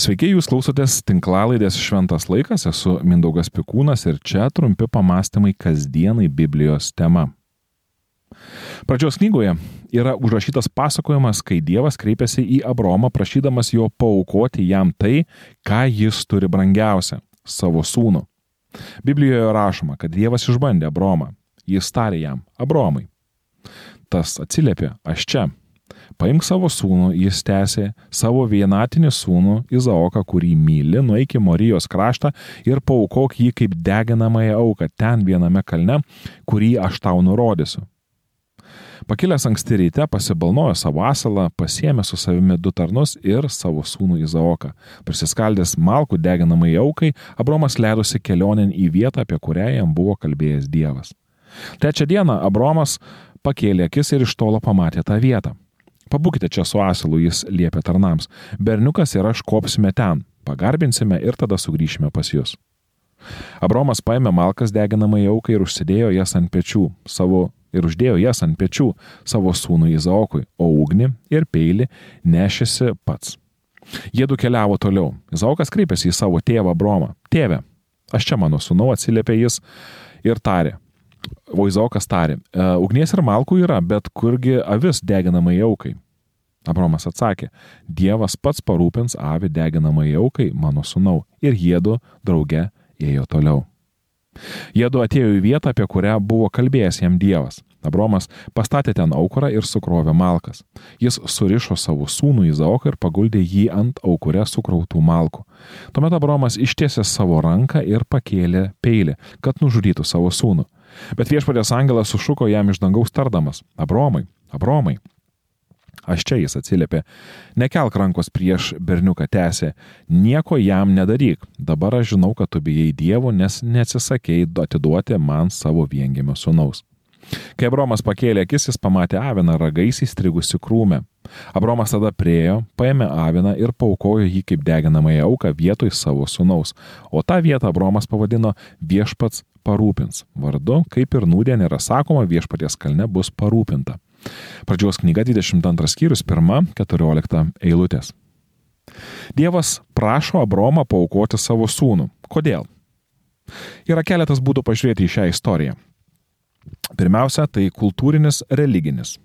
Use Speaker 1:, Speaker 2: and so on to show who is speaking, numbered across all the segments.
Speaker 1: Sveiki, jūs klausotės tinklalaidės Šventas laikas, esu Mindaugas Pikūnas ir čia trumpi pamastymai kasdienai Biblijos tema. Pradžios knygoje yra užrašytas pasakojimas, kai Dievas kreipiasi į Abromą prašydamas jo paukoti jam tai, ką jis turi brangiausia - savo sūnų. Biblijoje rašoma, kad Dievas išbandė Abromą. Jis tarė jam - Abromai. Tas atsiliepė, aš čia Paimk savo sūnų, jis tęsė savo vienatinį sūnų Izaoką, kurį myli, nueik į Morijos kraštą ir paukok jį kaip deginamąją auką ten viename kalne, kurį aš tau nurodysiu. Pakilęs anksti ryte pasibalnojo savo asalą, pasiemė su savimi du tarnus ir savo sūnų Izaoką. Prisiskaldęs malkų deginamai aukai, Abromas leidosi kelionin į vietą, apie kurią jam buvo kalbėjęs Dievas. Trečią dieną Abromas pakėlė akis ir iš tolo pamatė tą vietą. Pabūkite čia su asilu, jis liepė tarnams. Berniukas ir aš kopsime ten, pagarbinsime ir tada sugrįšime pas jūs. Abromas paėmė malkas deginamą jauką ir užsidėjo jas ant pečių savo ir uždėjo jas ant pečių savo sūnui Izaokui, o ugnį ir peilį nešėsi pats. Jie du keliavo toliau. Izaokas kreipėsi į savo tėvą Abromą. Tėve, aš čia mano sūnau, atsiliepė jis ir tarė, Vaizokas tarė, e, ugnies ir malkų yra, bet kurgi avis deginamai jaukai? Abromas atsakė, Dievas pats parūpins avį deginamai jaukai mano sunau. Ir jėdu drauge ėjo toliau. Jėdu atėjo į vietą, apie kurią buvo kalbėjęs jam Dievas. Abromas pastatė ten aukurą ir sukrovė malkas. Jis surišo savo sūnų Izaoką ir paguldė jį ant aukurę sukrautų malkų. Tuomet Abromas ištiesė savo ranką ir pakėlė peilį, kad nužudytų savo sūnų. Bet viešpatės angelas sušuko jam iš dangaus tardamas - Abromai, Abromai. Aš čia jis atsiliepė, nekelk rankos prieš berniuką tęsė, nieko jam nedaryk, dabar aš žinau, kad tu bijai Dievo, nes neatsisakėjai atiduoti man savo viengimio sunaus. Kai Abromas pakėlė akis, jis pamatė aviną ragais įstrigusi krūmę. Abromas tada priejo, paėmė aviną ir paukojo jį kaip deginamąją auką vietoj savo sunaus, o tą vietą Abromas pavadino viešpats parūpins. Vardu, kaip ir nūdien yra sakoma, viešpaties kalne bus parūpinta. Pradžios knyga 22 skyrius 1-14 eilutės. Dievas prašo Abromą paukoti savo sūnų. Kodėl? Yra keletas būdų pažiūrėti į šią istoriją. Pirmiausia, tai kultūrinis religinis.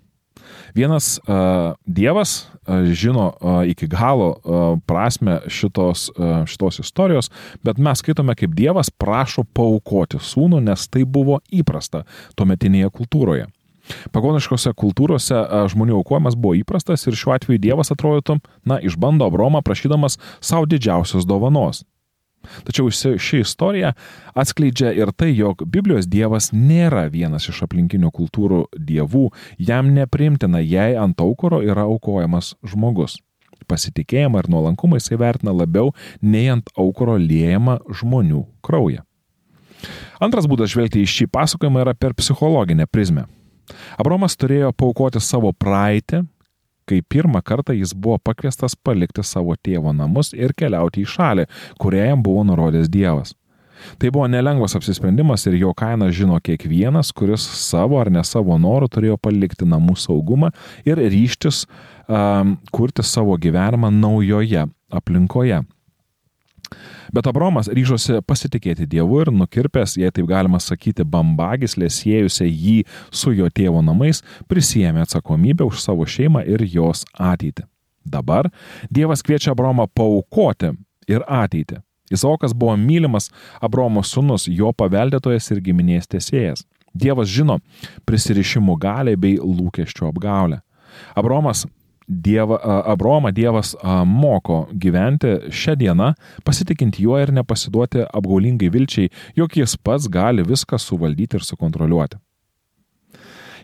Speaker 1: Vienas uh, dievas uh, žino uh, iki galo uh, prasme šitos, uh, šitos istorijos, bet mes skaitome, kaip dievas prašo paukoti sūnų, nes tai buvo įprasta tuometinėje kultūroje. Pagoniškose kultūrose žmonių aukojimas buvo įprastas ir šiuo atveju Dievas atrodytų, na, išbando Abromą prašydamas savo didžiausios dovanos Tačiau ši istorija atskleidžia ir tai, jog Biblijos dievas nėra vienas iš aplinkinių kultūrų dievų, jam neprimtina, jei ant aukuro yra aukojamas žmogus. Pasitikėjimą ir nuolankumą jisai vertina labiau nei ant aukuro liejama žmonių kraują. Antras būdas žvelgti į šį pasakojimą yra per psichologinę prizmę. Abromas turėjo paukoti savo praeitį, kai pirmą kartą jis buvo pakviestas palikti savo tėvo namus ir keliauti į šalį, kurią jam buvo nurodęs Dievas. Tai buvo nelengvas apsisprendimas ir jo kainą žino kiekvienas, kuris savo ar ne savo norų turėjo palikti namų saugumą ir ryštis um, kurti savo gyvenimą naujoje aplinkoje. Bet Abromas ryžosi pasitikėti Dievu ir nukirpęs, jei taip galima sakyti, bambagislė siejusią jį su jo tėvo namais, prisėmė atsakomybę už savo šeimą ir jos ateitį. Dabar Dievas kviečia Abromą paukoti ir ateitį. Izaokas buvo mylimas Abromo sūnus, jo paveldėtojas ir giminės tiesėjas. Dievas žino prisirišimų galę bei lūkesčių apgaulę. Abromas Dieva, Abromą Dievas moko gyventi šią dieną, pasitikinti juo ir nepasiduoti apgaulingai vilčiai, jog jis pats gali viską suvaldyti ir sukontroliuoti.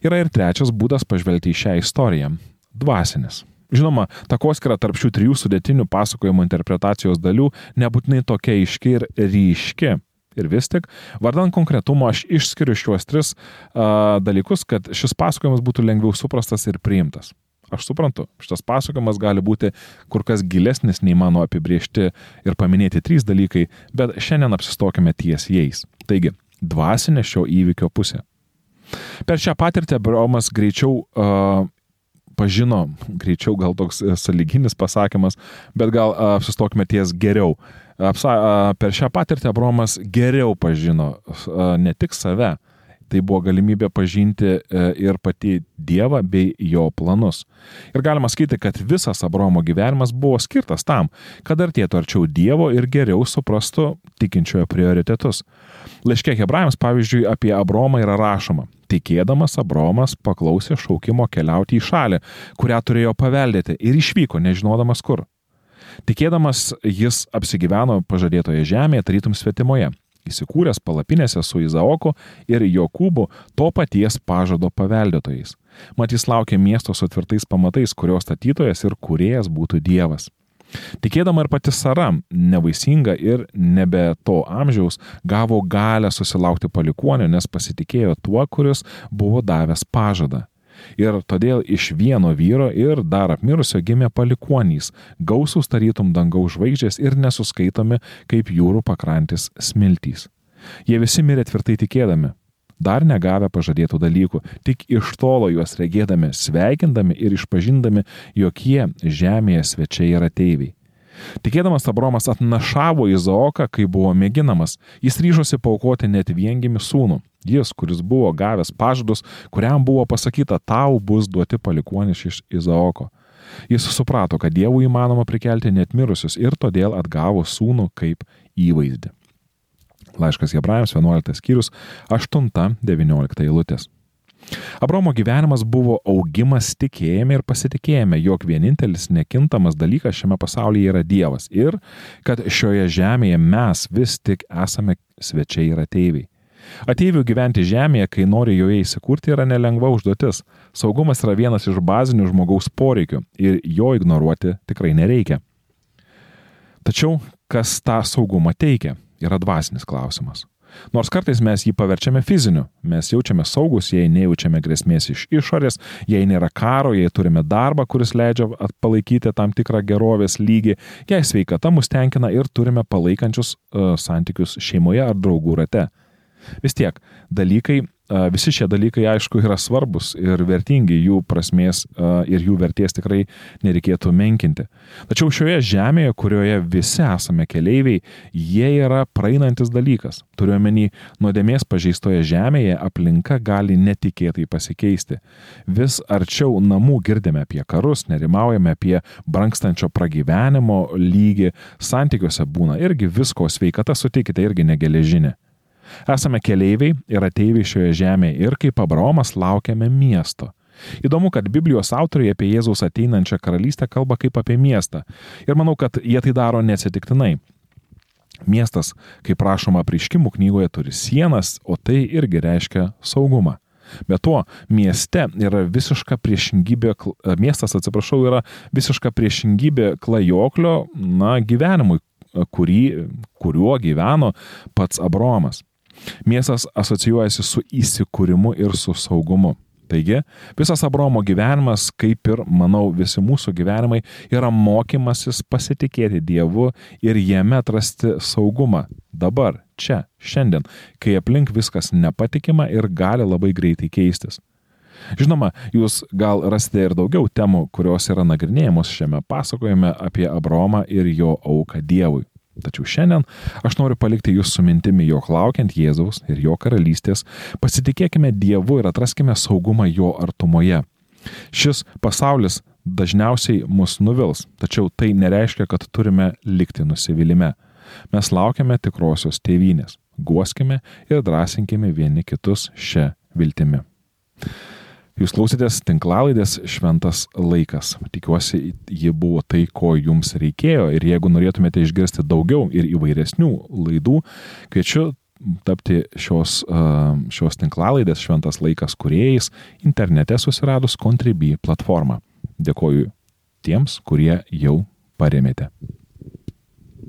Speaker 1: Yra ir trečias būdas pažvelgti į šią istoriją - dvasinis. Žinoma, takoskira tarp šių trijų sudėtinių pasakojimo interpretacijos dalių nebūtinai tokia aiški ir ryški. Ir vis tik, vardant konkretumo, aš išskiriu šiuos tris uh, dalykus, kad šis pasakojimas būtų lengviau suprastas ir priimtas. Aš suprantu, šitas pasakojimas gali būti kur kas gilesnis nei mano apibriežti ir paminėti trys dalykai, bet šiandien apsistokime ties jais. Taigi, dvasinė šio įvykio pusė. Per šią patirtį Abraomas greičiau uh, pažino, greičiau gal toks saliginis pasakymas, bet gal apsistokime ties geriau. Apsa, per šią patirtį Abromas geriau pažino ne tik save, Tai buvo galimybė pažinti e, ir pati Dievą bei jo planus. Ir galima sakyti, kad visas Abromo gyvenimas buvo skirtas tam, kad artėtų arčiau Dievo ir geriau suprastų tikinčiojo prioritetus. Laiškė Hebrajams, pavyzdžiui, apie Abromą yra rašoma. Tikėdamas Abromas paklausė šaukimo keliauti į šalį, kurią turėjo paveldėti ir išvyko, nežinodamas kur. Tikėdamas jis apsigyveno pažadėtoje žemėje, tarytum svetimoje įsikūręs palapinėse su Izaoku ir Jokūbu to paties pažado paveldėtojais. Mat jis laukė miesto su tvirtais pamatais, kurio statytojas ir kuriejas būtų Dievas. Tikėdama ir pati Sara, nevaisinga ir nebe to amžiaus, gavo galę susilaukti palikuonio, nes pasitikėjo tuo, kuris buvo davęs pažadą. Ir todėl iš vieno vyro ir dar apmirusio gimė palikuonys, gausūs tarytum dangaus žvaigždės ir nesuskaitomi kaip jūrų pakrantis smiltys. Jie visi mirė tvirtai tikėdami, dar negavę pažadėtų dalykų, tik iš tolo juos regėdami, sveikindami ir išpažindami, jog jie žemėje svečiai yra ateiviai. Tikėdamas Abromas atnašavo Izaoką, kai buvo mėginamas, jis ryžosi paukoti net viengimi sūnų. Jis, kuris buvo gavęs pažadus, kuriam buvo pasakyta, tau bus duoti palikuonis iš Izaoko. Jis suprato, kad Dievų įmanoma prikelti net mirusius ir todėl atgavo sūnų kaip įvaizdį. Laiškas Hebrajams 11 skyrius 8-19 eilutės. Abromo gyvenimas buvo augimas tikėjime ir pasitikėjime, jog vienintelis nekintamas dalykas šiame pasaulyje yra Dievas ir kad šioje žemėje mes vis tik esame svečiai ir ateiviai. Ateivių gyventi žemėje, kai nori joje įsikurti, yra nelengva užduotis. Saugumas yra vienas iš bazinių žmogaus poreikių ir jo ignoruoti tikrai nereikia. Tačiau kas tą saugumą teikia, yra dvasinis klausimas. Nors kartais mes jį paverčiame fiziniu, mes jaučiame saugus, jei nejaučiame grėsmės iš išorės, jei nėra karo, jei turime darbą, kuris leidžia palaikyti tam tikrą gerovės lygį, jei sveikata mus tenkina ir turime palaikančius uh, santykius šeimoje ar draugų rate. Vis tiek, dalykai Visi šie dalykai, aišku, yra svarbus ir vertingi, jų prasmės ir jų vertės tikrai nereikėtų menkinti. Tačiau šioje žemėje, kurioje visi esame keleiviai, jie yra praeinantis dalykas. Turiuomenį, nuodėmės pažeistoje žemėje aplinka gali netikėtai pasikeisti. Vis arčiau namų girdime apie karus, nerimaujame apie brankstančio pragyvenimo lygį, santykiuose būna irgi visko, sveikata sutikite irgi negeležinė. Esame keleiviai ir ateiviai šioje žemėje ir kaip Abraomas laukiame miesto. Įdomu, kad Biblijos autoriai apie Jėzaus ateinančią karalystę kalba kaip apie miestą. Ir manau, kad jie tai daro neatsitiktinai. Miestas, kaip rašoma prieškimų knygoje, turi sienas, o tai irgi reiškia saugumą. Be to, mieste yra visiška priešingybė, miestas, atsiprašau, yra visiška priešingybė klajoklio, na, gyvenimui, kurį, kuriuo gyveno pats Abromas. Miestas asocijuojasi su įsikūrimu ir su saugumu. Taigi, visas Abromo gyvenimas, kaip ir, manau, visi mūsų gyvenimai, yra mokymasis pasitikėti Dievu ir jame atrasti saugumą. Dabar, čia, šiandien, kai aplink viskas nepatikima ir gali labai greitai keistis. Žinoma, jūs gal rasite ir daugiau temų, kurios yra nagrinėjamos šiame pasakojime apie Abromą ir jo auką Dievui. Tačiau šiandien aš noriu palikti jūs su mintimi, jog laukiant Jėzaus ir jo karalystės, pasitikėkime Dievu ir atraskime saugumą jo artumoje. Šis pasaulis dažniausiai mus nuvils, tačiau tai nereiškia, kad turime likti nusivylimę. Mes laukiame tikrosios tėvynės, guoskime ir drąsinkime vieni kitus šią viltimi. Jūs klausėtės tinklalaidės Šventas laikas. Tikiuosi, ji buvo tai, ko jums reikėjo ir jeigu norėtumėte išgirsti daugiau ir įvairesnių laidų, kviečiu tapti šios, šios tinklalaidės Šventas laikas kuriejais internete susiradus Contribui platformą. Dėkoju tiems, kurie jau paremėte.